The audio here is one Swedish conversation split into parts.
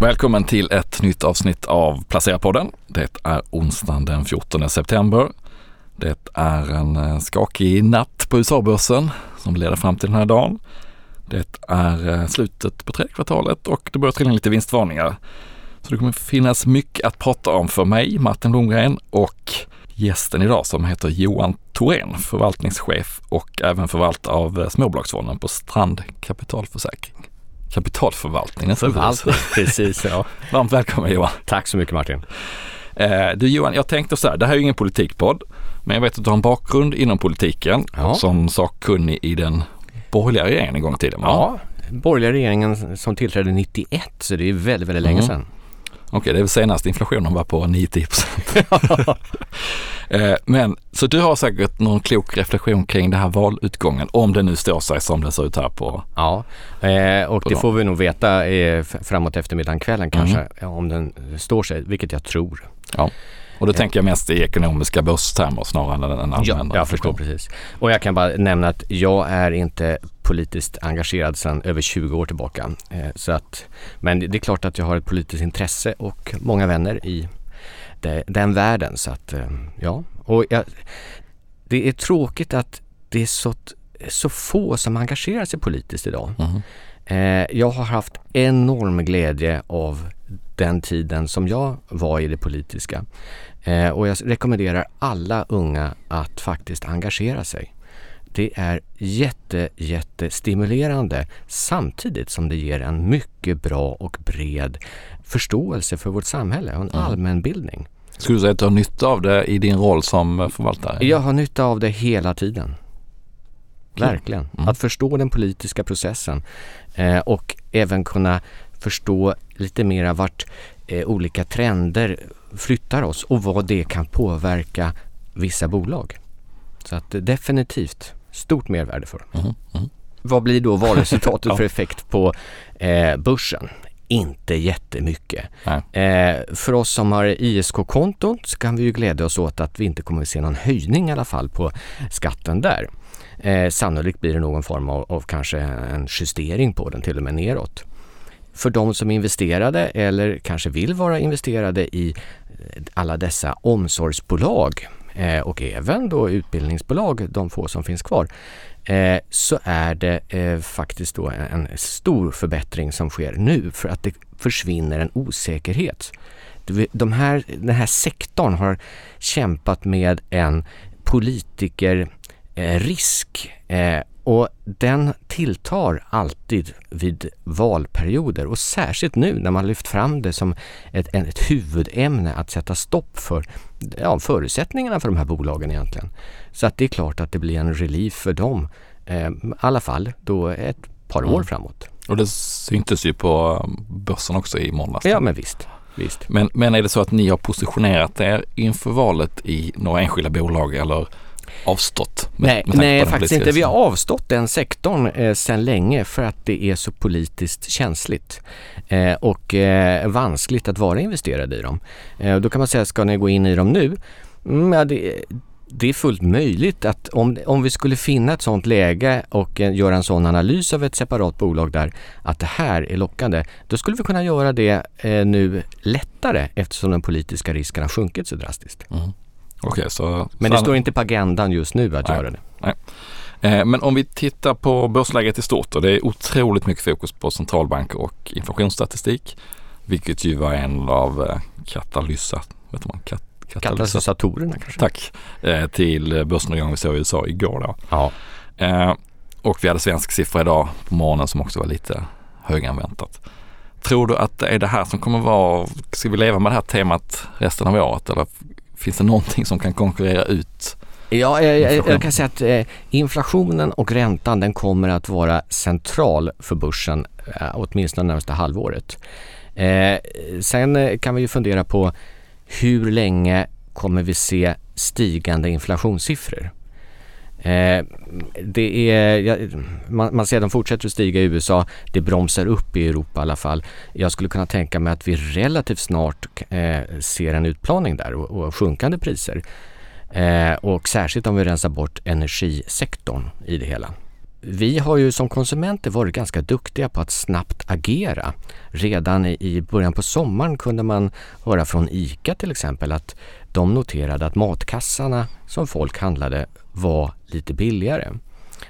Välkommen till ett nytt avsnitt av Placera-podden. Det är onsdagen den 14 september. Det är en eh, skakig natt på USA-börsen som leder fram till den här dagen. Det är eh, slutet på tredje kvartalet och det börjar trilla in lite vinstvarningar. Så det kommer finnas mycket att prata om för mig, Martin Blomgren och gästen idag som heter Johan Thorén, förvaltningschef och även förvaltare av eh, småbolagsfonden på Strand Kapitalförsäkring. Kapitalförvaltning. Förvaltning, precis ja. Varmt välkommen Johan. Tack så mycket Martin. Eh, du Johan, jag tänkte så här, det här är ju ingen politikpodd, men jag vet att du har en bakgrund inom politiken Ja. som sakkunnig i den borgerliga regeringen en gång i tiden. Ja, borgerliga regeringen som tillträdde 91 så det är väldigt, väldigt länge Mm. sedan. Okej, det är väl senast inflationen var på 9-10 procent. Eh, Men så du har säkert någon klok reflektion kring det här valutgången, om det nu står sig som det ser ut här på... Ja, eh, och det får vi nog veta eh, framåt eftermiddagen, kvällen kanske, Mm. ja, om den står sig, vilket jag tror. Och då tänker jag mest i ekonomiska börstermer snarare än en allmän Ja, jag förstår precis. Och jag kan bara nämna att jag är inte politiskt engagerad sedan över 20 år tillbaka. Eh, så att, men det är klart att jag har ett politiskt intresse och många vänner i den världen. Så att, eh, ja. Och jag, det är tråkigt att det är så, så få som engagerar sig politiskt idag. Eh, jag har haft enorm glädje av den tiden som jag var i det politiska. Eh, och jag rekommenderar alla unga att faktiskt engagera sig. Det är jätte, jättestimulerande samtidigt som det ger en mycket bra och bred förståelse för vårt samhälle och en Mm. allmänbildning. Skulle du säga att du har nytta av det i din roll som eh, förvaltare? Jag har nytta av det hela tiden. Verkligen. Mm. Att förstå den politiska processen eh, och även kunna förstå lite mera vart eh, olika trender flyttar oss och vad det kan påverka vissa bolag. Så att eh, definitivt stort mervärde för dem. Mhm, mhm. Vad blir då valresultatet Ja. för effekt på eh, börsen? Inte jättemycket. Eh, för oss som har ISK-konton så kan vi ju glädja oss åt att vi inte kommer att se någon höjning i alla fall på skatten där. Eh, sannolikt blir det någon form av, av kanske en justering på den, till och med neråt. För de som investerade eller kanske vill vara investerade i eh, alla dessa omsorgsbolag eh, och även då utbildningsbolag, de få som finns kvar, eh, så är det eh, faktiskt då en, stor förbättring som sker nu för att det försvinner en osäkerhet. De här, den här sektorn har kämpat med en politikerrisk eh, eh och den tilltar alltid vid valperioder och särskilt nu när man lyft fram det som ett, ett huvudämne att sätta stopp för ja, förutsättningarna för de här bolagen egentligen. Så att det är klart att det blir en relief för dem, eh, i alla fall då ett par år Mm. framåt. Och det syntes ju på eh, börsen också i måndags. Ja men visst, visst. Men, men är det så att ni har positionerat er inför valet i några enskilda bolag eller avstått? med- Nej, med nej faktiskt inte. Vi har avstått den sektorn eh, sedan länge för att det är så politiskt känsligt eh, och eh, vanskligt att vara investerad i dem. Eh, då kan man säga, ska ni gå in i dem nu? Mm, ja, det, det är fullt möjligt att om, om vi skulle finna ett sådant läge och eh, göra en sån analys av ett separat bolag där att det här är lockande, då skulle vi kunna göra det eh, nu lättare eftersom den politiska risken har sjunkit så drastiskt. Mm. Okej, så... Men det står inte på agendan just nu att Nej. göra det. Eh, Men om vi tittar på börsläget i stort och det är otroligt mycket fokus på centralbanker och inflationsstatistik. Vilket ju var en av eh, katalysa, vet man, kat, katalysa, Katalysatorerna kanske? tack, eh, till börsnedgången vi såg i USA igår då. Ja. Och vi hade svensk siffra idag på morgonen som också var lite högre än väntat. Tror du att det är det här som kommer vara, ska vi leva med det här temat resten av året eller finns det någonting som kan konkurrera ut? Ja, jag, jag, Inflation. jag kan säga att eh, inflationen och räntan den kommer att vara central för börsen eh, åtminstone närmaste halvåret. Eh, sen eh, kan vi ju fundera på hur länge kommer vi se stigande inflationssiffror? Eh, det är, ja, man, man ser att de fortsätter att stiga i USA, det bromsar upp i Europa i alla fall. Jag skulle kunna tänka mig att vi relativt snart eh, ser en utplaning där och, och sjunkande priser. Eh, och särskilt om vi rensar bort energisektorn i det hela. vi har ju som konsumenter varit ganska duktiga på att snabbt agera. Redan i början på sommaren kunde man höra från ICA till exempel att de noterade att matkassarna som folk handlade var lite billigare.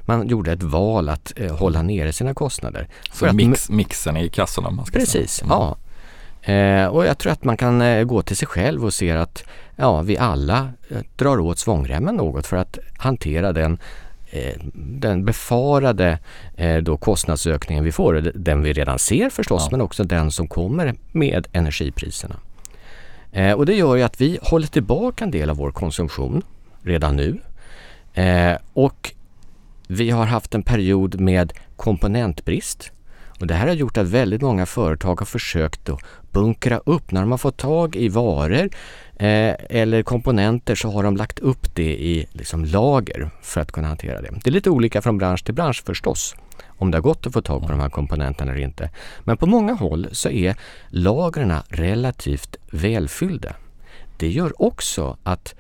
Man gjorde ett val att eh, hålla nere sina kostnader. Så mix, mixen i kassorna? Man ska precis, säga. Mm. ja. Eh, och jag tror att man kan eh, gå till sig själv och se att ja, vi alla eh, drar åt svångremmen något för att hantera den Eh, den befarade eh, då kostnadsökningen vi får, den vi redan ser förstås, ja. men också den som kommer med energipriserna. Eh, och det gör ju att vi håller tillbaka en del av vår konsumtion redan nu. Eh, och vi har haft en period med komponentbrist. Och det här har gjort att väldigt många företag har försökt att bunkra upp. När de har fått tag i varor eh, eller komponenter så har de lagt upp det i liksom, lager för att kunna hantera det. Det är lite olika från bransch till bransch förstås om det har gått att få tag på de här komponenterna eller inte. Men på många håll så är lagren relativt välfyllda. Det gör också att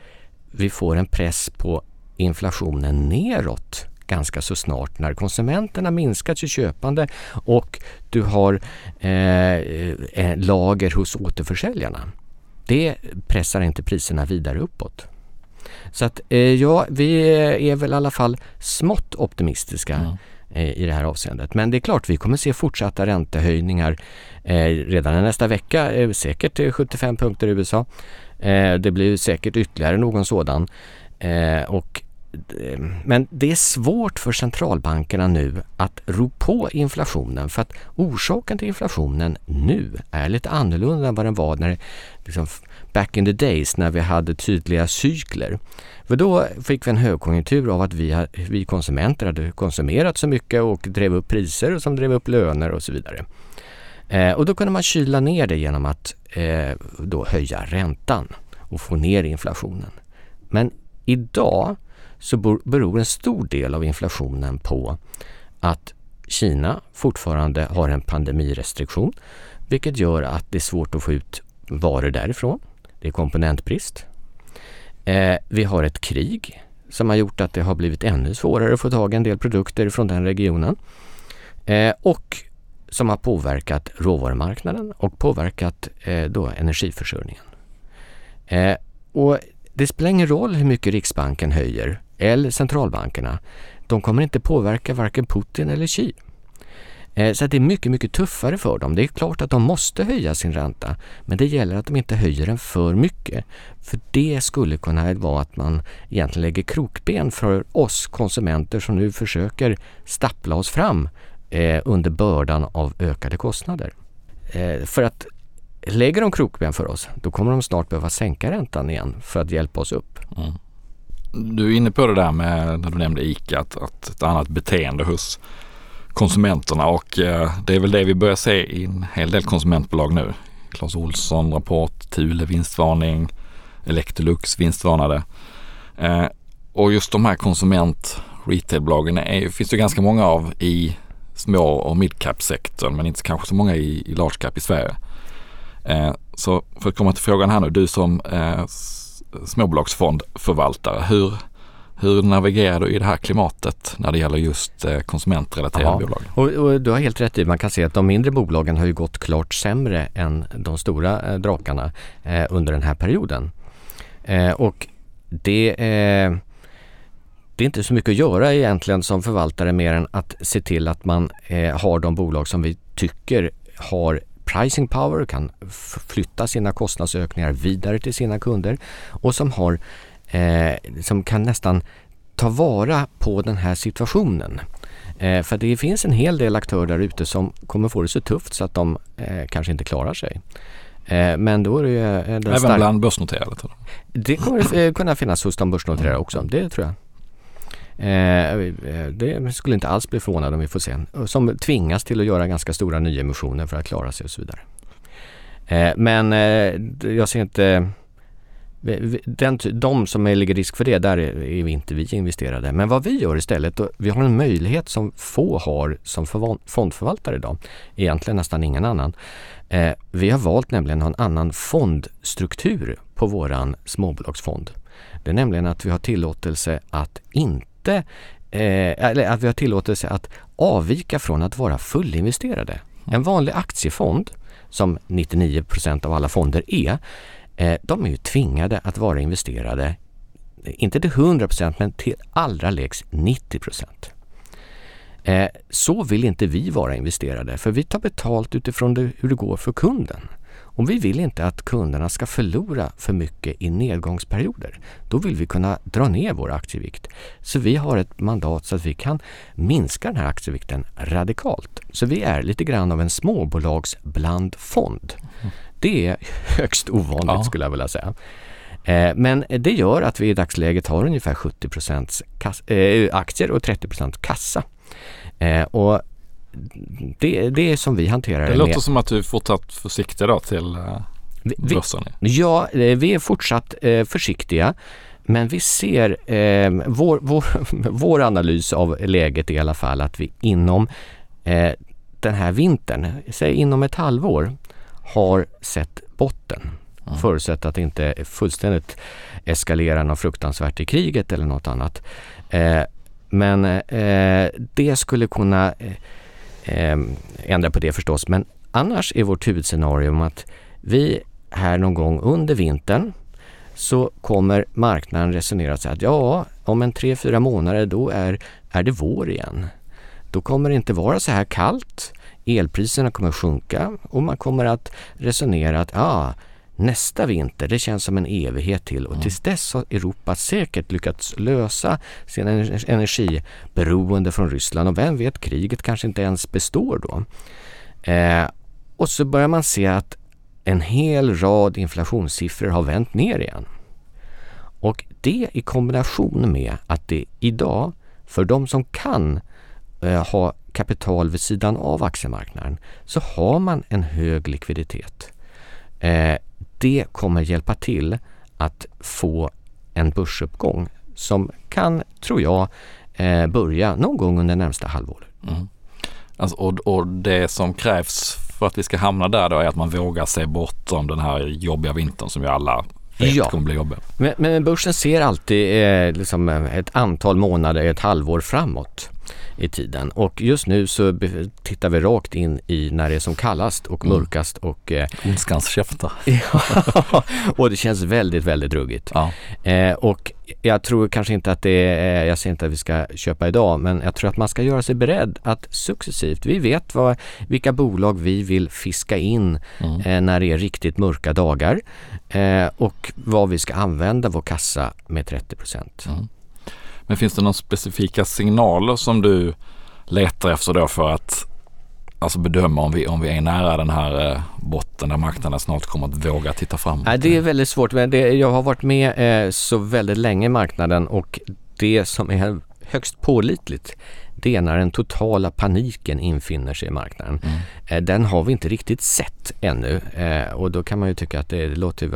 vi får en press på inflationen neråt ganska så snart när konsumenterna minskat sitt köpande och du har eh, eh, lager hos återförsäljarna. Det pressar inte priserna vidare uppåt. Så att eh, ja, vi är väl i alla fall smått optimistiska mm i det här avseendet. Men det är klart, vi kommer se fortsatta räntehöjningar eh, redan nästa vecka, eh, säkert 75 punkter i USA. Eh, det blir säkert ytterligare någon sådan. Eh, och men det är svårt för centralbankerna nu att ro på inflationen för att orsaken till inflationen nu är lite annorlunda än vad den var när liksom back in the days när vi hade tydliga cykler. För då fick vi en högkonjunktur av att vi, vi konsumenter hade konsumerat så mycket och drev upp priser och som drev upp löner och så vidare. Eh, och då kunde man kyla ner det genom att eh, då höja räntan och få ner inflationen. Men idag så beror en stor del av inflationen på att Kina fortfarande har en pandemirestriktion vilket gör att det är svårt att få ut varor därifrån. Det är komponentbrist. Eh, vi har ett krig som har gjort att det har blivit ännu svårare att få tag i en del produkter från den regionen. Eh, och som har påverkat råvarumarknaden och påverkat eh, då energiförsörjningen. Eh, och det spelar ingen roll hur mycket Riksbanken höjer eller centralbankerna. De kommer inte påverka varken Putin eller Xi. Eh, så det är mycket, mycket tuffare för dem. Det är klart att de måste höja sin ränta, men det gäller att de inte höjer den för mycket. För det skulle kunna vara att man egentligen lägger krokben för oss konsumenter som nu försöker stappla oss fram eh, under bördan av ökade kostnader. Eh, för att lägger de krokben för oss, då kommer de snart behöva sänka räntan igen för att hjälpa oss upp. Mm. Du är inne på det där med när du nämnde ICA, att, att ett annat beteende hos konsumenterna och eh, det är väl det vi börjar se i en hel del konsumentbolag nu. Clas Olsson rapport, Thule vinstvarning, Electrolux vinstvarnade. Eh, och just de här konsument retailbolagen är, finns det ganska många av i små och midcap-sektorn men inte kanske så många i, i large cap i Sverige. Eh, så för att komma till frågan här nu, du som eh, småbolagsfondförvaltare, hur, hur navigerar du i det här klimatet när det gäller just eh, konsumentrelaterade bolag? Och, och, du har helt rätt i, man kan se att de mindre bolagen har ju gått klart sämre än de stora eh, drakarna eh, under den här perioden. Eh, och det, eh, det är inte så mycket att göra egentligen som förvaltare mer än att se till att man eh, har de bolag som vi tycker har pricing power, kan flytta sina kostnadsökningar vidare till sina kunder och som, har, eh, som kan nästan ta vara på den här situationen. Eh, för det finns en hel del aktörer där ute som kommer få det så tufft så att de eh, kanske inte klarar sig. Eh, men då är det ju... Eh, Även stark... bland börsnoterade? Det kommer eh, kunna finnas hos de börsnoterade också, det tror jag. Eh, eh, det skulle inte alls bli förvånad om vi får se. Som tvingas till att göra ganska stora nyemissioner för att klara sig och så vidare. Eh, men eh, jag ser inte den, de som ligger risk för det, där är vi inte vi investerade. Men vad vi gör istället, vi har en möjlighet som få har som fondförvaltare idag, egentligen nästan ingen annan. Eh, vi har valt nämligen att ha en annan fondstruktur på våran småbolagsfond. Det är nämligen att vi har tillåtelse att inte inte eh, eller att vi har tillåtelse att avvika från att vara fullinvesterade. En vanlig aktiefond, som 99% av alla fonder är, eh, de är ju tvingade att vara investerade, eh, inte till 100% men till allra lägst 90 Eh, så vill inte vi vara investerade för vi tar betalt utifrån det, hur det går för kunden. Och vi vill inte att kunderna ska förlora för mycket i nedgångsperioder. Då vill vi kunna dra ner vår aktievikt. Så vi har ett mandat så att vi kan minska den här aktievikten radikalt. Så vi är lite grann av en småbolagsblandfond. Det är högst ovanligt ja. skulle jag vilja säga. Eh, men det gör att vi i dagsläget har ungefär 70 eh, aktier och 30% kassa. Eh, och det, det är som vi hanterar det. Det låter med. som att du är fortsatt försiktig då till eh, börsen. Ja, eh, vi är fortsatt eh, försiktiga. Men vi ser, eh, vår, vår, vår analys av läget är i alla fall att vi inom eh, den här vintern, säg inom ett halvår, har sett botten. Mm. Förutsatt att det inte fullständigt eskalerar något fruktansvärt i kriget eller något annat. Eh, men eh, det skulle kunna eh, ändra på det förstås. Men annars är vårt huvudscenario att vi här någon gång under vintern så kommer marknaden resonera så att ja, om en tre, fyra månader då är, är det vår igen. Då kommer det inte vara så här kallt. Elpriserna kommer att sjunka och man kommer att resonera att ah, nästa vinter, det känns som en evighet till och tills dess har Europa säkert lyckats lösa sin energiberoende från Ryssland och vem vet, kriget kanske inte ens består då. Eh, och så börjar man se att en hel rad inflationssiffror har vänt ner igen. Och det i kombination med att det idag, för de som kan eh, ha kapital vid sidan av aktiemarknaden, så har man en hög likviditet. Eh, det kommer hjälpa till att få en börsuppgång som kan, tror jag, eh, börja någon gång under närmsta halvåret. Mm. Alltså, och, och det som krävs för att vi ska hamna där då är att man vågar se bortom den här jobbiga vintern som ju alla vet ja. kommer bli jobbig. Men, men börsen ser alltid eh, liksom ett antal månader, ett halvår framåt i tiden. Och just nu så tittar vi rakt in i när det är som kallast och mm. mörkast och... Eh, Ondskans käftar. ja, och det känns väldigt, väldigt ruggigt. Ja. Eh, och jag tror kanske inte att det är, jag säger inte att vi ska köpa idag, men jag tror att man ska göra sig beredd att successivt, vi vet vad, vilka bolag vi vill fiska in mm. eh, när det är riktigt mörka dagar eh, och vad vi ska använda vår kassa med 30 procent. Mm. Men finns det några specifika signaler som du letar efter då för att alltså bedöma om vi, om vi är nära den här eh, botten där marknaden snart kommer att våga titta framåt? Nej, det är väldigt svårt. Men det, jag har varit med eh, så väldigt länge i marknaden och det som är högst pålitligt det är när den totala paniken infinner sig i marknaden. Mm. Eh, den har vi inte riktigt sett ännu eh, och då kan man ju tycka att det låter,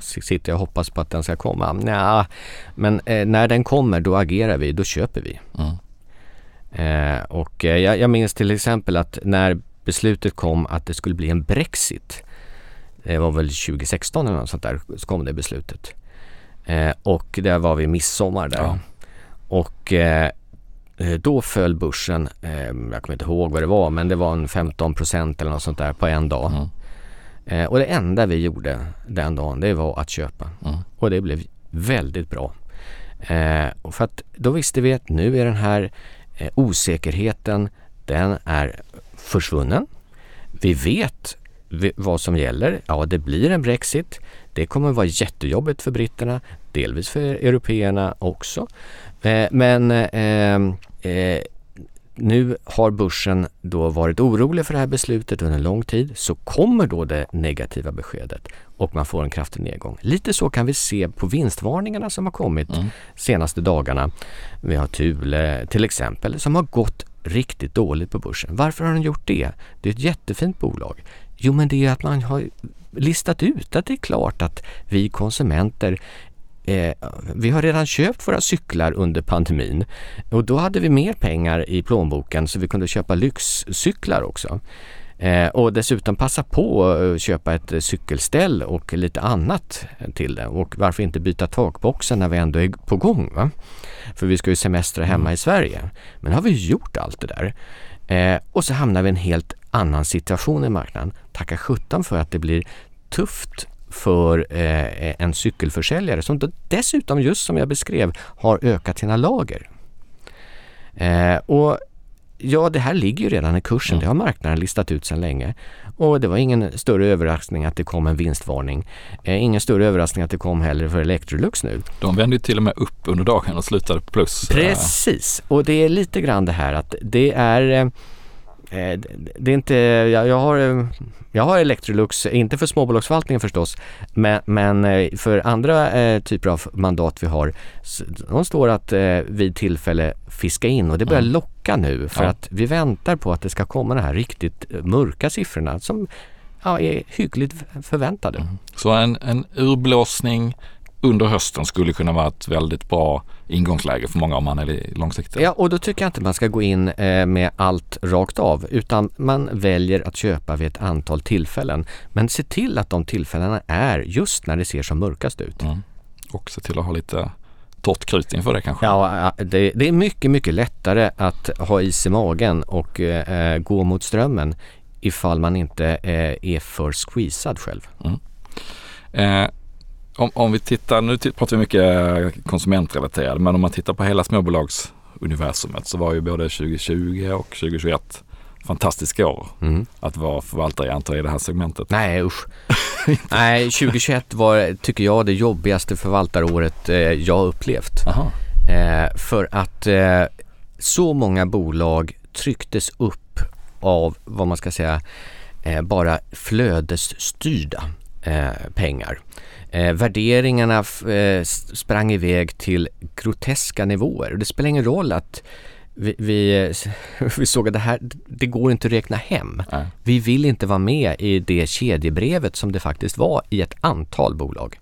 sitter jag och hoppas på att den ska komma. Nja, men eh, när den kommer då agerar vi, då köper vi. Mm. Och jag, jag minns till exempel att när beslutet kom att det skulle bli en Brexit, det var väl 2016 eller något sånt där, så kom det beslutet. och där var vi midsommar där. Ja. Och Eh, då föll börsen, eh, jag kommer inte ihåg vad det var, men det var en 15 procent eller något sånt där på en dag. Mm. Eh, och det enda vi gjorde den dagen, det var att köpa. Mm. Och det blev väldigt bra. och för att då visste vi att nu är den här osäkerheten, den är försvunnen. Vi vet vad som gäller. Ja, det blir en Brexit. Det kommer vara jättejobbigt för britterna, delvis för européerna också. Men Eh, nu har börsen då varit orolig för det här beslutet under en lång tid. Så kommer då det negativa beskedet och man får en kraftig nedgång. Lite så kan vi se på vinstvarningarna som har kommit mm. senaste dagarna. Vi har Thule till exempel som har gått riktigt dåligt på börsen. Varför har den gjort det? Det är ett jättefint bolag. Jo, men det är att man har listat ut att det är klart att vi konsumenter eh, vi har redan köpt våra cyklar under pandemin och då hade vi mer pengar i plånboken så vi kunde köpa lyxcyklar också. Eh, och dessutom passa på att köpa ett cykelställ och lite annat till det. Och varför inte byta takboxen när vi ändå är på gång? Va? För vi ska ju semestra hemma mm. i Sverige. Men har vi gjort allt det där. Eh, och så hamnar vi i en helt annan situation i marknaden. Tacka sjutton för att det blir tufft för eh, en cykelförsäljare som dessutom just som jag beskrev har ökat sina lager. Eh, och Ja, det här ligger ju redan i kursen. Mm. Det har marknaden listat ut sedan länge. Och det var ingen större överraskning att det kom en vinstvarning. Eh, ingen större överraskning att det kom heller för Electrolux nu. De vände ju till och med upp under dagen och slutade på plus. Precis, och det är lite grann det här att det är eh, Eh, det är inte, jag, har, eh, jag har Electrolux, inte för småbolagsförvaltningen förstås, men, men eh, för andra eh, typer av mandat vi har, de står att eh, vid tillfälle fiska in och det börjar locka nu för ja. att vi väntar på att det ska komma de här riktigt mörka siffrorna som ja, är hyggligt förväntade. Mm. Så en, en urblåsning under hösten skulle kunna vara ett väldigt bra ingångsläge för många om man är långsiktig. Ja, och då tycker jag inte man ska gå in eh, med allt rakt av utan man väljer att köpa vid ett antal tillfällen. Men se till att de tillfällena är just när det ser som mörkast ut. Mm. Och se till att ha lite torrt krut inför det kanske? Ja, det, det, är mycket, mycket lättare att ha is i magen och eh, gå mot strömmen ifall man inte eh, är för squeezad själv. Mm. Eh, om, om vi tittar, nu pratar vi mycket konsumentrelaterade, men om man tittar på hela småbolagsuniversumet så var ju både 2020 och 2021 fantastiska år mm. att vara förvaltare antar i det här segmentet. Nej usch. Nej 2021 var, tycker jag, det jobbigaste förvaltaråret eh, jag upplevt. Eh, för att eh, så många bolag trycktes upp av vad man ska säga eh, bara flödesstyrda eh, pengar. Eh, värderingarna eh, sprang iväg till groteska nivåer. Det spelar ingen roll att vi, vi, vi, såg att det här, det går inte att räkna hem. Nej. Vi vill inte vara med i det kedjebrevet som det faktiskt var i ett antal bolag.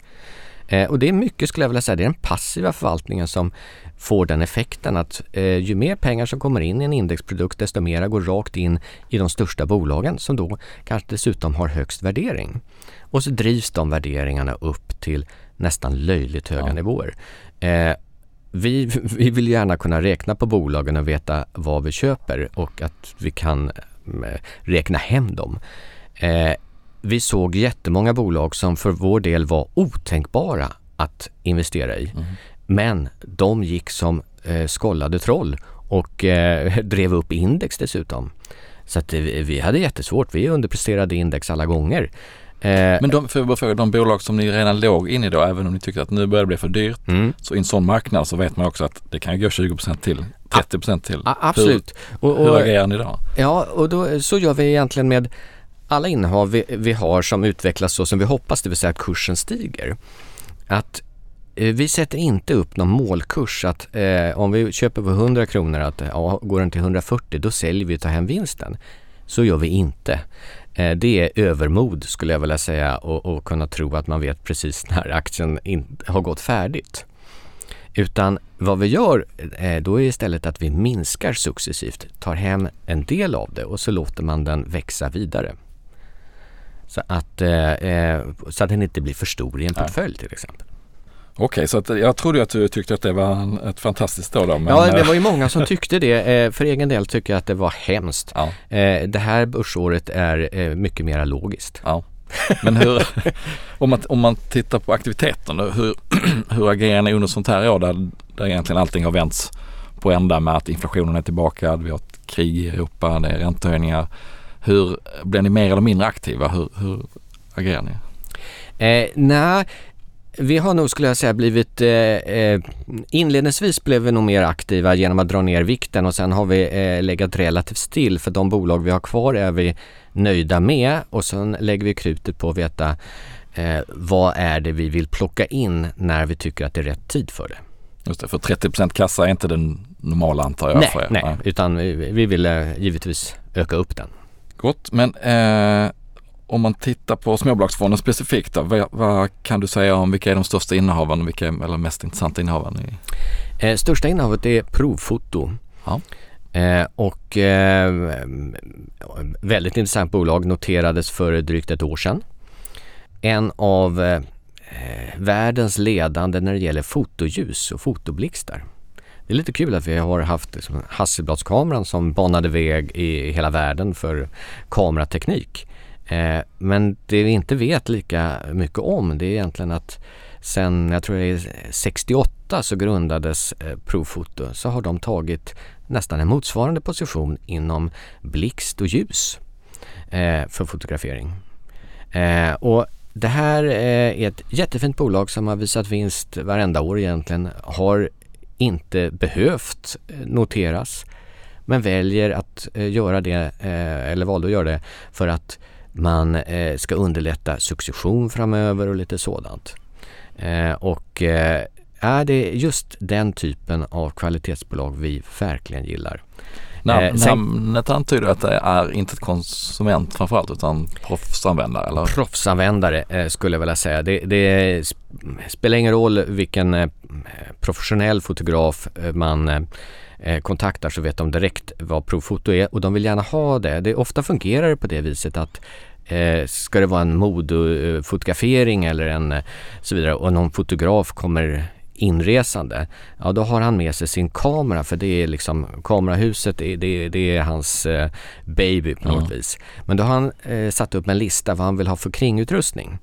Eh, och det är mycket, skulle jag vilja säga, det är den passiva förvaltningen som får den effekten att eh, ju mer pengar som kommer in i en indexprodukt desto mera går rakt in i de största bolagen som då kanske dessutom har högst värdering. Och så drivs de värderingarna upp till nästan löjligt höga ja. nivåer. Eh, vi, vi vill gärna kunna räkna på bolagen och veta vad vi köper och att vi kan eh, räkna hem dem. Eh, vi såg jättemånga bolag som för vår del var otänkbara att investera i. Mm. Men de gick som eh, skollade troll och eh, drev upp index dessutom. Så att vi hade jättesvårt. Vi underpresterade index alla gånger. Eh, Men de, för fråga, de bolag som ni redan låg in i då, även om ni tyckte att nu börjar det bli för dyrt, mm. så i en sån marknad så vet man också att det kan gå 20% till, 30% till. A absolut. Hur, och, och, hur agerar ni då? Ja, och då, så gör vi egentligen med alla innehav vi, vi har som utvecklas så som vi hoppas, det vill säga att kursen stiger. Att eh, vi sätter inte upp någon målkurs att eh, om vi köper för 100 kronor att ja, går den till 140 då säljer vi och tar hem vinsten. Så gör vi inte. Eh, det är övermod skulle jag vilja säga och, och kunna tro att man vet precis när aktien in, har gått färdigt. Utan vad vi gör eh, då är istället att vi minskar successivt, tar hem en del av det och så låter man den växa vidare. Så att, eh, eh så att den inte blir för stor i en portfölj till exempel. Okej, så att jag trodde att du tyckte att det var ett fantastiskt år då. Men... Ja, det var ju många som tyckte det. Eh, för egen del tycker jag att det var hemskt. Ja. Eh, det här börsåret är eh, mycket mer logiskt. Ja. Men hur, om, man, om man tittar på aktiviteten, hur, hur agerar ni under sånt här år där, där egentligen allting har vänts på ända med att inflationen är tillbaka, vi har ett krig i Europa, det är räntehöjningar. Hur blir ni mer eller mindre aktiva? Hur, hur agerar ni? Eh, nej, vi har nog skulle jag säga blivit, eh, eh, inledningsvis blev vi nog mer aktiva genom att dra ner vikten och sen har vi eh, legat relativt still för de bolag vi har kvar är vi nöjda med och sen lägger vi krutet på att veta eh, vad är det vi vill plocka in när vi tycker att det är rätt tid för det. Just det, för 30% kassa är inte den normala antar jag? Nej, för er. nej, utan vi, vi vill givetvis öka upp den. Gott, men eh, om man tittar på småbolagsfonden specifikt då, vad, vad, kan du säga om vilka är de största innehavarna vilka är eller mest intressanta innehavarna? Eh, största innehavet är Provfoto. Ja. Eh, och eh, väldigt intressant bolag noterades för drygt ett år sedan. En av eh, världens ledande när det gäller fotoljus och fotoblixtar. Det är lite kul att vi har haft liksom, Hasselbladskameran som banade väg i hela världen för kamerateknik. Eh, men det vi inte vet lika mycket om det är egentligen att sen, jag tror det är 68 så grundades eh, Profoto så har de tagit nästan en motsvarande position inom blixt och ljus eh, för fotografering. Eh, och det här eh, är ett jättefint bolag som har visat vinst varenda år egentligen. Har inte behövt eh, noteras men väljer att eh, göra det, eller valde att göra det för att man ska underlätta succession framöver och lite sådant. Och är det just den typen av kvalitetsbolag vi verkligen gillar. Nam eh, namnet antyder att det är inte ett konsument framförallt utan proffsanvändare? Eller? Proffsanvändare eh, skulle jag vilja säga. Det, det spelar ingen roll vilken eh, Eh, professionell fotograf eh, man eh, kontaktar så vet de direkt vad provfoto är och de vill gärna ha det. det ofta fungerar det på det viset att Eh, ska det vara en modefotografering eller en så vidare och någon fotograf kommer inresande, ja då har han med sig sin kamera för det är liksom kamerahuset, det, det, det är hans eh, baby på något mm. vis. Men då har han eh, satt upp en lista vad han vill ha för kringutrustning.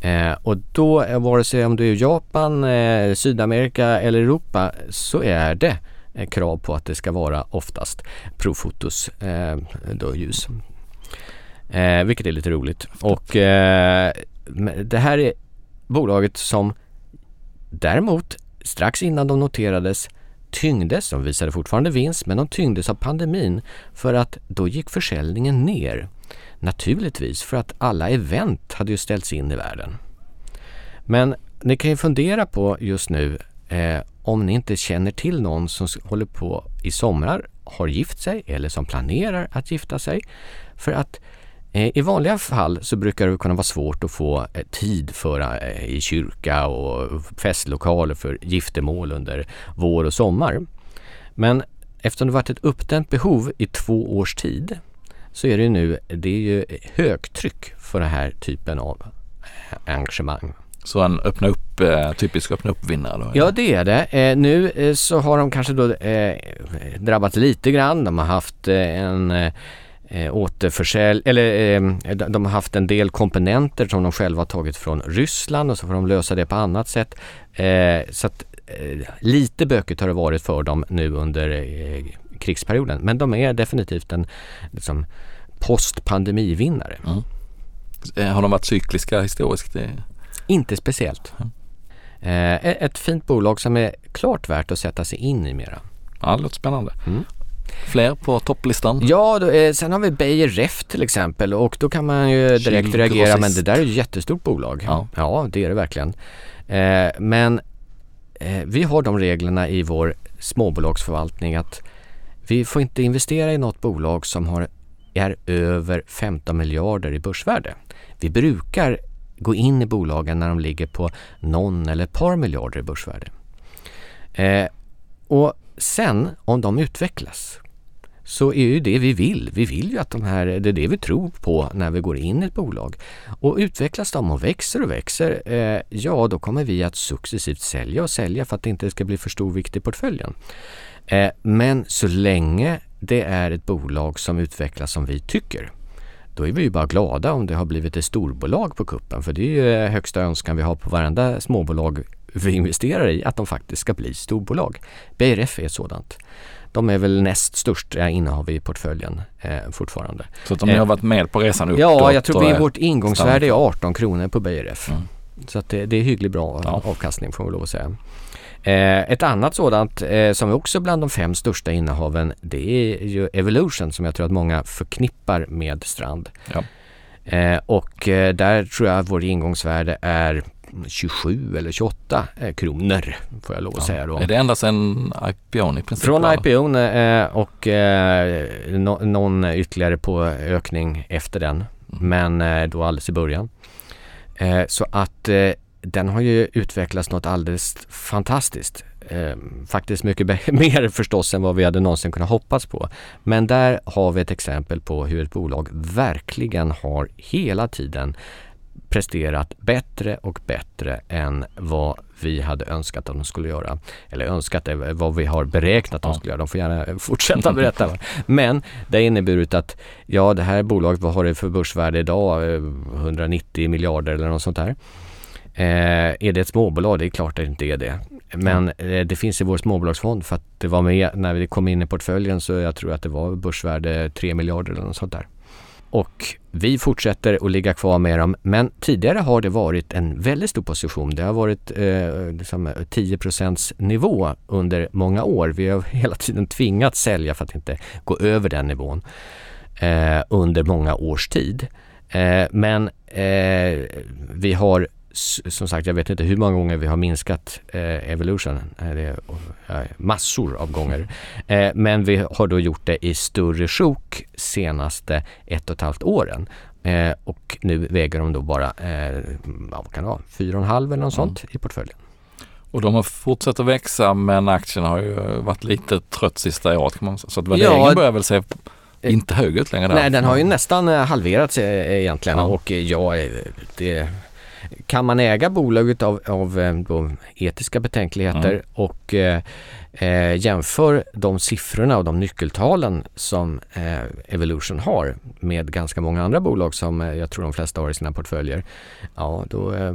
Eh, och då, eh, vare sig om du är Japan, eh, Sydamerika eller Europa så är det eh, krav på att det ska vara oftast Profotos då ljus. Vilket är lite roligt. Och det här är bolaget som Däremot, strax innan de noterades tyngdes, de visade fortfarande vinst, men de tyngdes av pandemin för att då gick försäljningen ner. Naturligtvis för att alla event hade ju ställts in i världen. Men ni kan ju fundera på just nu eh, om ni inte känner till någon som håller på i somrar, har gift sig eller som planerar att gifta sig. För att i vanliga fall så brukar det kunna vara svårt att få eh, tid för eh, i kyrka och festlokaler för giftermål under vår och sommar. Men eftersom det varit ett uppdämt behov i två års tid så är det ju nu det är ju högtryck för den här typen av engagemang. Så en öppna upp, typisk öppna upp-vinnare då? Ja det är det. nu så har de kanske då drabbats lite grann. De har haft en eh, återförsälj, eller eh, de har haft en del komponenter som de själva tagit från Ryssland och så får de lösa det på annat sätt. Eh, så att eh, lite bökigt har det varit för dem nu under eh, krigsperioden. Men de är definitivt en liksom, postpandemivinnare. Mm. Eh, har de varit cykliska historiskt? Inte speciellt. Mm. ett fint bolag som är klart värt att sätta sig in i mera. Ja, det låter spännande. Mm. Fler på topplistan? Ja, då, eh, sen har vi Beijer Ref till exempel och då kan man ju direkt reagera men det där är ett jättestort bolag. Ja, ja det är det verkligen. Eh, men eh, vi har de reglerna i vår småbolagsförvaltning att vi får inte investera i något bolag som har, är över 15 miljarder i börsvärde. Vi brukar gå in i bolagen när de ligger på någon eller ett par miljarder i börsvärde. Eh, och sen om de utvecklas så är ju det vi vill. Vi vill ju att de här, det är det vi tror på när vi går in i ett bolag. Och utvecklas de och växer och växer, eh, ja då kommer vi att successivt sälja och sälja för att det inte ska bli för stor vikt i portföljen. Eh, men så länge det är ett bolag som utvecklas som vi tycker, då är vi ju bara glada om det har blivit ett storbolag på kuppen. För det är ju eh, högsta önskan vi har på varenda småbolag vi investerar i, att de faktiskt ska bli storbolag. BRF är ett sådant. De är väl näst största innehav i portföljen eh, fortfarande. Så att de har eh, varit med på resan upp? Ja, jag tror att vårt ingångsvärde är 18 kronor på BRF. Mm. Så att det, det är hyggligt bra ja. avkastning får man lov att säga. Eh, ett annat sådant eh, som är också bland de fem största innehaven det är ju Evolution som jag tror att många förknippar med Strand. Ja. Eh, och eh, där tror jag att vårt ingångsvärde är 27 eller 28 eh, kronor får jag lov att ja. säga då. Är det ända sedan IPOn i princip? Från IPOn eh, och eh, någon ytterligare på ökning efter den. Mm. Men då alldeles i början. Så att den har ju utvecklats något alldeles fantastiskt. faktiskt mycket mer förstås än vad vi hade någonsin kunnat hoppas på. Men där har vi ett exempel på hur ett bolag verkligen har hela tiden presterat bättre och bättre än vad vi hade önskat att de skulle göra. Eller önskat, vad vi har beräknat att de skulle göra. De får gärna fortsätta berätta. Men det har inneburit att ja, det här bolaget, vad har det för börsvärde idag? 190 miljarder eller något sånt där. Eh, är det ett småbolag? Det är klart att det inte är det. Men eh, det finns i vår småbolagsfond för att det var med när vi kom in i portföljen så jag tror att det var börsvärde 3 miljarder eller något sånt där. Och vi fortsätter att ligga kvar med dem men tidigare har det varit en väldigt stor position. Det har varit eh, liksom eh, 10 nivå under många år. Vi har hela tiden tvingats sälja för att inte gå över den nivån eh, under många års tid. Eh, men eh, vi har som sagt, jag vet inte hur många gånger vi har minskat eh, Evolution. Eh, det är, eh, massor av gånger. Eh, men vi har då gjort det i större sjok senaste ett och ett halvt åren. Eh, och nu väger de då bara, eh, vad kan det vara, fyra och en halv eller något mm. sånt i portföljen. Och de har fortsatt att växa men aktien har ju varit lite trött sista året kan man säga. Så att värderingen ja, börjar väl se inte hög ut längre där. Nej, den har ju nästan halverats egentligen ja. och ja, det kan man äga bolaget av, av eh, etiska betänkligheter mm. och eh, eh, jämför de siffrorna och de nyckeltalen som eh, Evolution har med ganska många andra bolag som eh, jag tror de flesta har i sina portföljer. Ja, då, eh,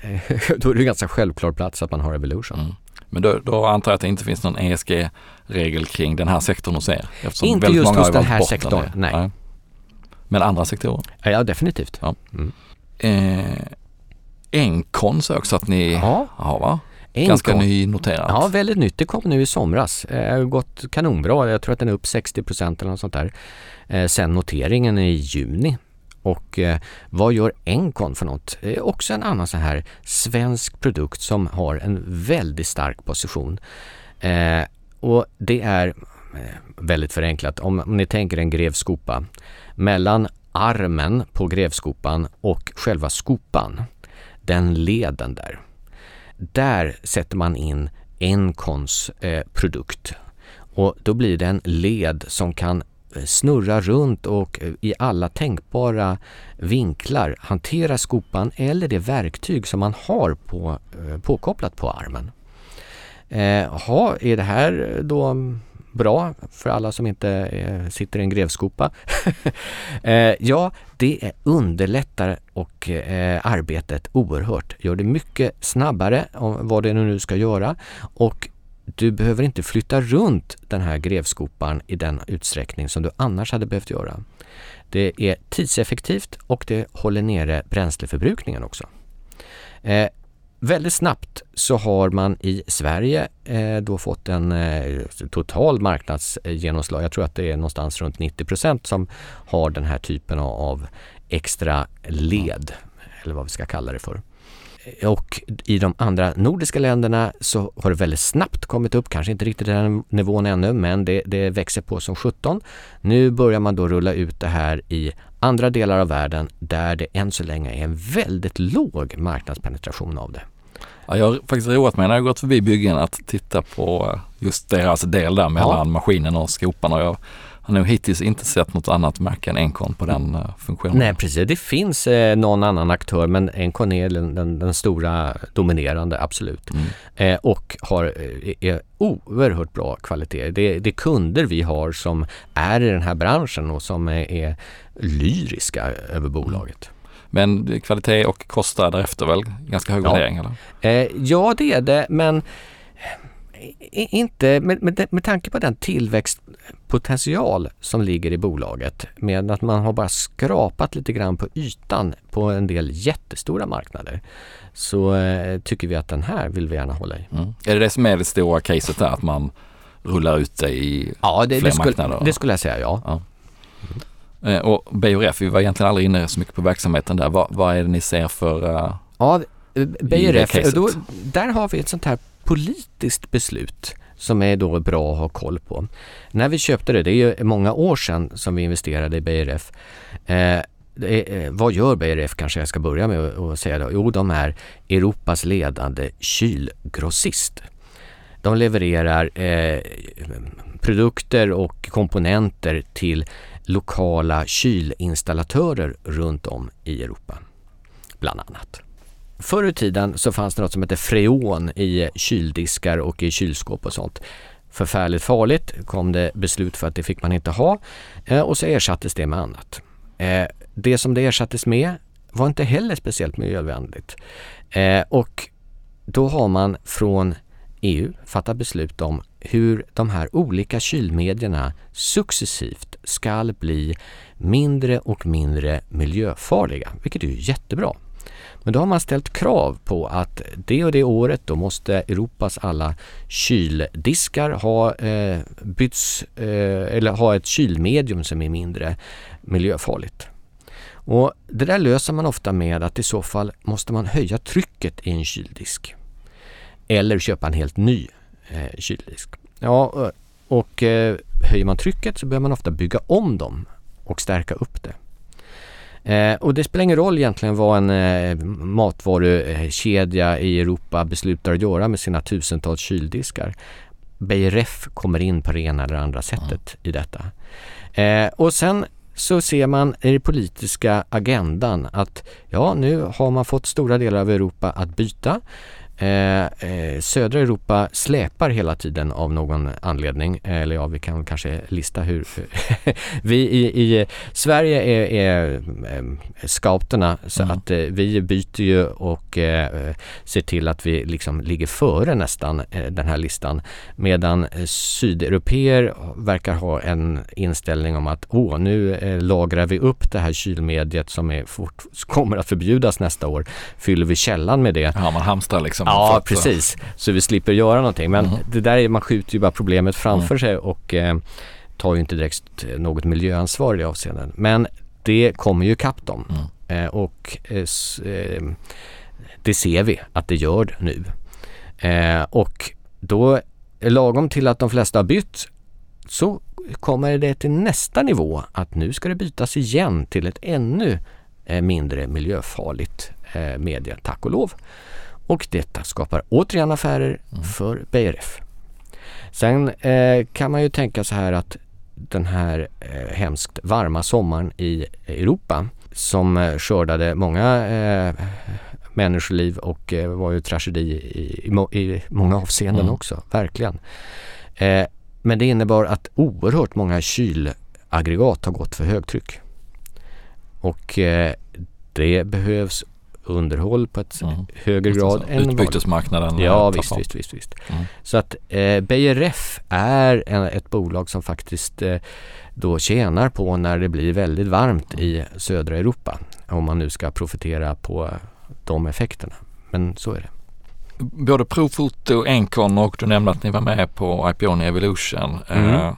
då är det ganska självklar plats att man har Evolution. Mm. Men då, då, antar jag att det inte finns någon ESG-regel kring den här sektorn hos er? Inte just hos den här sektorn, nej. nej. Men andra sektorer? Ja, definitivt. Ja. Mm. Eh, Encon så också att ni ja. har va? Encon. Ganska nynoterat. Ja, väldigt nytt. Det kom nu i somras. Det eh, har gått kanonbra. Jag tror att den är upp 60% eller något sånt där. Eh, sen noteringen i juni. Och eh, vad gör Encon för något? Det är också en annan så här svensk produkt som har en väldigt stark position. Eh, och det är eh, väldigt förenklat. Om, om ni tänker en grevskopa. Mellan armen på grevskopan och själva skopan den leden där. Där sätter man in Encons eh, produkt och då blir det en led som kan eh, snurra runt och eh, i alla tänkbara vinklar hantera skopan eller det verktyg som man har på, eh, påkopplat på armen. Eh, ha, är det här då mm, bra för alla som inte eh, sitter i en grevskopa. eh, ja, det underlättar och eh, arbetet oerhört. Gör det mycket snabbare om vad det nu ska göra och du behöver inte flytta runt den här grevskopan i den utsträckning som du annars hade behövt göra. Det är tidseffektivt och det håller nere bränsleförbrukningen också. Eh, Väldigt snabbt så har man i Sverige eh, då fått en eh, total marknadsgenomslag. Jag tror att det är någonstans runt 90% som har den här typen av extra led, eller vad vi ska kalla det för. Eh, och i de andra nordiska länderna så har det väldigt snabbt kommit upp, kanske inte riktigt den nivån ännu, men det, det växer på som 17. Nu börjar man då rulla ut det här i andra delar av världen där det än så länge är en väldigt låg marknadspenetration av det. Ja, jag har faktiskt roat mig när jag gått förbi byggen att titta på just deras del där mellan ja. maskinen och skopan och jag har nog hittills inte sett något annat märke än Encon på den uh, funktionen. Nej precis, det finns eh, någon annan aktör men Encon är den, den, den stora dominerande, absolut. Mm. Eh, och har eh, är oerhört bra kvalitet. Det, det är kunder vi har som är i den här branschen och som är, är lyriska över bolaget. Men kvalitet och kostar därefter väl ganska hög ja. värdering? Eller? Eh, ja det är det men inte med, med, med tanke på den tillväxtpotential som ligger i bolaget med att man har bara skrapat lite grann på ytan på en del jättestora marknader så eh, tycker vi att den här vill vi gärna hålla i. Mm. Är det det som är det stora caset där att man rullar ut det i ja, det, fler det skulle, marknader? Det skulle jag säga ja. ja. Mm. Och BRF, vi var egentligen aldrig inne så mycket på verksamheten där. Vad, vad är det ni ser för uh, Ja, BRF, då, där har vi ett sånt här politiskt beslut som är då bra att ha koll på. När vi köpte det, det är ju många år sedan som vi investerade i BRF. Eh, är, eh, vad gör BRF kanske jag ska börja med att säga då? Jo, de är Europas ledande kylgrossist. de levererar eh, produkter och komponenter till lokala kylinstallatörer runt om i Europa, bland annat. Förr i tiden så fanns det något som hette freon i kyldiskar och i kylskåp och sånt. Förfärligt farligt kom det beslut för att det fick man inte ha eh, och så ersattes det med annat. Eh, det som det ersattes med var inte heller speciellt miljövänligt. Eh, och då har man från EU fattat beslut om hur de här olika kylmedierna successivt ska bli mindre och mindre miljöfarliga, vilket är jättebra. Men då har man ställt krav på att det och det året då måste Europas alla kyldiskar ha eh, byts, eh, eller ha ett kylmedium som är mindre miljöfarligt. Och det där löser man ofta med att i så fall måste man höja trycket i en kyldisk. Eller köpa en helt ny eh, kyldisk. Ja, eh, och eh, höjer man trycket så behöver man ofta bygga om dem och stärka upp det. Eh, och det spelar ingen roll egentligen vad en eh, matvarukedja i Europa beslutar att göra med sina tusentals kyldiskar. Ref kommer in på det ena eller andra sättet mm. i detta. Eh, och sen så ser man i den politiska agendan att ja, nu har man fått stora delar av Europa att byta. Eh, eh, södra Europa släpar hela tiden av någon anledning. Eller ja, vi kan kanske lista hur. vi i, i, Sverige är, är äh, scouterna så mm. att äh, vi byter ju och äh, ser till att vi liksom ligger före nästan den här listan. Medan sydeuropeer verkar ha en inställning om att åh, nu lagrar vi upp det här kylmediet som är fort, kommer att förbjudas nästa år. Fyller vi källan med det. Ja, man hamstrar liksom Ja, precis. Så vi slipper göra någonting. Men mm. det där är, man skjuter ju bara problemet framför mm. sig och eh, tar ju inte direkt något miljöansvar i det avseendet. Men det kommer ju ikapp dem. Mm. Eh, och eh, eh, det ser vi att det gör nu. Eh, och då, lagom till att de flesta har bytt, så kommer det till nästa nivå att nu ska det bytas igen till ett ännu eh, mindre miljöfarligt media, tack och lov. Och detta skapar återigen affärer mm. för BRF. Sen eh, kan man ju tänka så här att den här eh, hemskt varma sommaren i Europa som eh, skördade många eh, människoliv och eh, var ju tragedi i, i, i många avseenden mm. också, verkligen. Eh, men det innebar att oerhört många kylaggregat har gått för högtryck. Och eh, det behövs underhåll på ett mm. högre grad. Än Utbytesmarknaden. Ja visst, visst, visst, visst. Mm. Så att eh, BRF är en, ett bolag som faktiskt eh, då tjänar på när det blir väldigt varmt mm. i södra Europa. Om man nu ska profitera på de effekterna. Men så är det. Både Profoto, Encon och du nämnde att ni var med på IPO Evolution. Mm. Eh,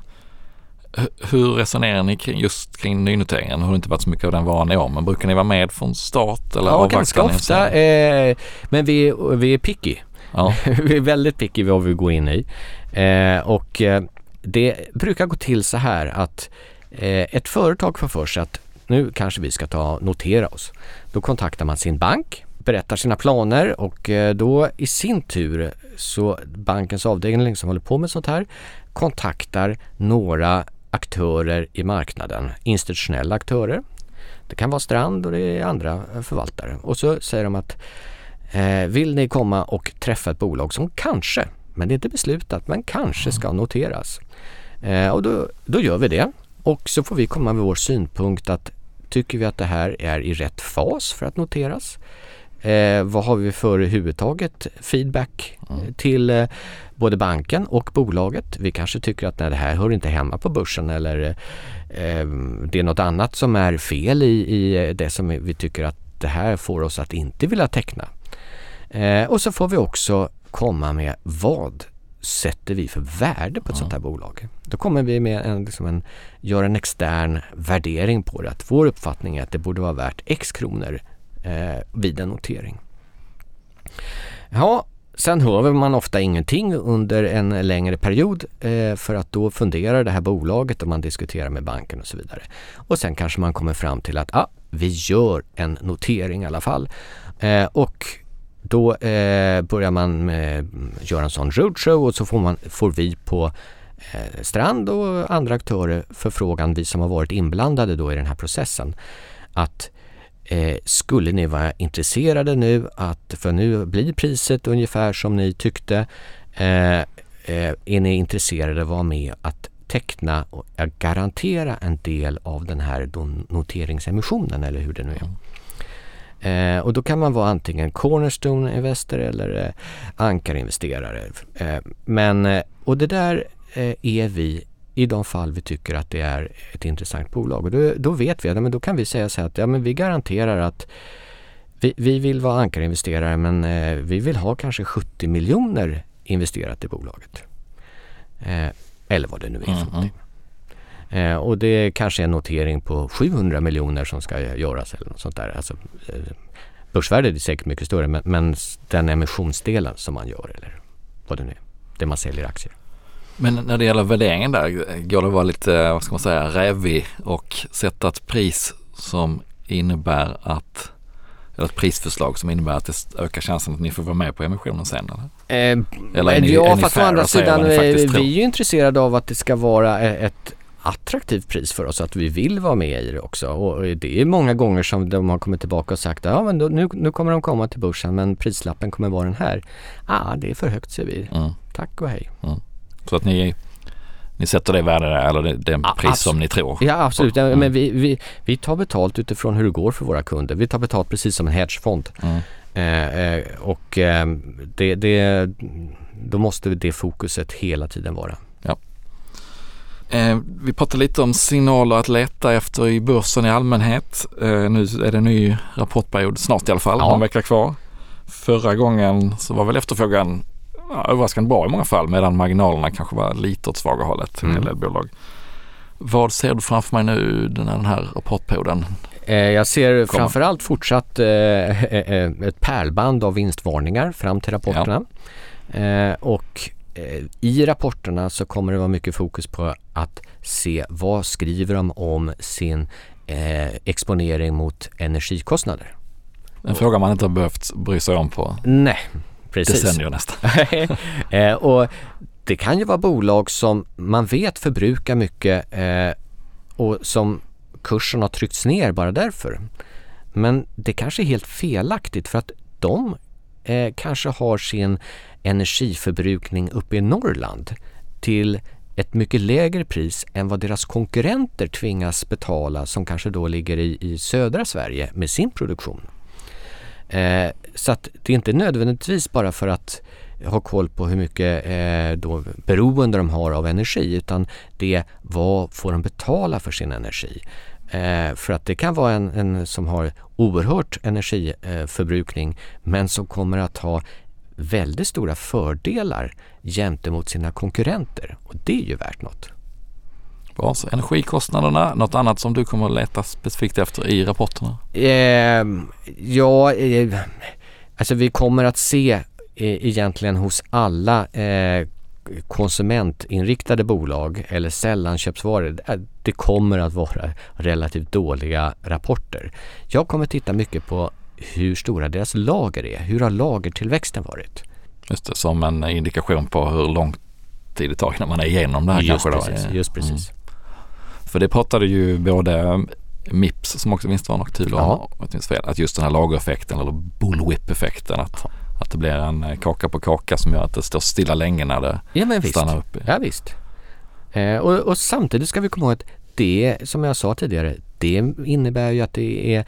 hur resonerar ni kring, just kring nynoteringen? Det har inte varit så mycket av den varan i år, men brukar ni vara med från start? Eller ja, ganska ofta. Eh, men vi, vi är picky. Ja. vi är väldigt picky vad vi går in i. Eh, och eh, det brukar gå till så här att eh, ett företag får för sig att nu kanske vi ska ta notera oss. Då kontaktar man sin bank, berättar sina planer och eh, då i sin tur så bankens avdelning som håller på med sånt här kontaktar några aktörer i marknaden, institutionella aktörer. Det kan vara Strand och det är andra förvaltare. Och så säger de att eh, vill ni komma och träffa ett bolag som kanske, men det är inte beslutat, men kanske ska noteras. Eh, och då, då gör vi det. Och så får vi komma med vår synpunkt att tycker vi att det här är i rätt fas för att noteras? Eh, vad har vi för huvudtaget feedback mm. till eh, både banken och bolaget? Vi kanske tycker att nej, det här hör inte hemma på börsen eller eh, det är något annat som är fel i, i det som vi tycker att det här får oss att inte vilja teckna. Eh, och så får vi också komma med vad sätter vi för värde på ett mm. sånt här bolag? Då kommer vi med en, liksom en, gör en extern värdering på det. Att vår uppfattning är att det borde vara värt X kronor eh, Eh, vid en notering. Ja, sen hör man ofta ingenting under en längre period eh, för att då funderar det här bolaget och man diskuterar med banken och så vidare. Och sen kanske man kommer fram till att ah, vi gör en notering i alla fall. Eh, och då eh, börjar man mm, göra en sån roadshow och så får, man, får vi på eh, Strand och andra aktörer förfrågan, vi som har varit inblandade då i den här processen, att eh, skulle ni vara intresserade nu att, för nu blir priset ungefär som ni tyckte, eh, eh, är ni intresserade att vara med att teckna och garantera en del av den här noteringsemissionen eller hur det nu är. Eh, och då kan man vara antingen Cornerstone Investor eller eh, ankarinvesterare. Eh, men, eh, och det där eh, är vi i de fall vi tycker att det är ett intressant bolag. Och då, då vet vi, ja, men då kan vi säga så här att ja, men vi garanterar att vi, vi vill vara ankarinvesterare men eh, vi vill ha kanske 70 miljoner investerat i bolaget. eller vad det nu är för mm, någonting. Eh, och det kanske är en notering på 700 miljoner som ska göras eller något sånt där. Alltså, eh, börsvärdet är säkert mycket större men, men, den emissionsdelen som man gör eller vad det nu är, det man säljer aktier. Men när det gäller värderingen där, går det att vara lite, vad ska man säga, rävig och sätta ett pris som innebär att eller ett prisförslag som innebär att det ökar chansen att ni får vara med på emissionen sen? Eller, eh, eller är ni, ja, är fast å andra sidan, vi är ju intresserade av att det ska vara ett attraktivt pris för oss att vi vill vara med i det också. Och det är många gånger som de har kommit tillbaka och sagt ja men då, nu, nu kommer de komma till börsen men prislappen kommer vara den här. Ja ah, det är för högt säger vi. Mm. Tack och hej. Mm. Så att ni, ni sätter det värde eller det, det pris som ni tror? Ja absolut, mm. men vi, vi, vi tar betalt utifrån hur det går för våra kunder. Vi tar betalt precis som en hedgefond. Mm. Eh, eh, och eh, det, det, då måste det fokuset hela tiden vara. Ja. Eh, vi pratade lite om signaler att leta efter i börsen i allmänhet. Eh, nu är det en ny rapportperiod snart i alla fall, ja. någon vecka kvar. Förra gången så var väl efterfrågan ja, överraskande bra i många fall medan marginalerna kanske var lite åt svaga hållet i mm. en del bolag. Vad ser du framför mig nu den här, den här rapportperioden? Eh, jag ser kommer? framförallt fortsatt eh, eh, ett pärlband av vinstvarningar fram till rapporterna. Ja. Och i rapporterna så kommer det vara mycket fokus på att se vad skriver de om sin exponering mot energikostnader. En fråga man inte har behövt bry sig om på Nej, precis. decennier nästan. eh, och det kan ju vara bolag som man vet förbrukar mycket eh, och som kursen har tryckts ner bara därför. Men det kanske är helt felaktigt för att de eh, kanske har sin energiförbrukning uppe i Norrland till ett mycket lägre pris än vad deras konkurrenter tvingas betala som kanske då ligger i, i södra Sverige med sin produktion. Eh, så att det är inte nödvändigtvis bara för att ha koll på hur mycket eh, då beroende de har av energi utan det är vad får de betala för sin energi. Eh, för att det kan vara en, en som har oerhört energiförbrukning eh, men som kommer att ha väldigt stora fördelar gentemot sina konkurrenter och det är ju värt något. Bra, så energikostnaderna, något annat som du kommer att leta specifikt efter i rapporterna? Eh, ja, eh, alltså vi kommer att se eh, egentligen hos alla eh, konsumentinriktade bolag eller sällanköpsvaror, eh, det kommer att vara relativt dåliga rapporter. Jag kommer titta mycket på hur stora deras lager är. Hur har lagertillväxten varit? Just det, som en indikation på hur lång tid det tar innan man är igenom det här just kanske. Precis, då. Just precis. Mm. För det pratade ju både Mips som också vinstvarnar och Thule om, att just den här lagereffekten eller bullwhip-effekten att, att det blir en eh, kaka på kaka som gör att det står stilla länge när det ja, men stannar upp. Ja visst. Eh, och, och, samtidigt ska vi komma ihåg att det, som jag sa tidigare, det innebär ju att det är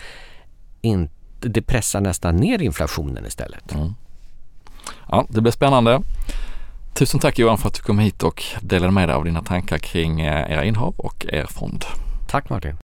inte det pressar nästan ner inflationen istället. Mm. Ja, det blir spännande. Tusen tack Johan för att du kom hit och delade med dig av dina tankar kring eh, era innehav och er fond. Tack Martin.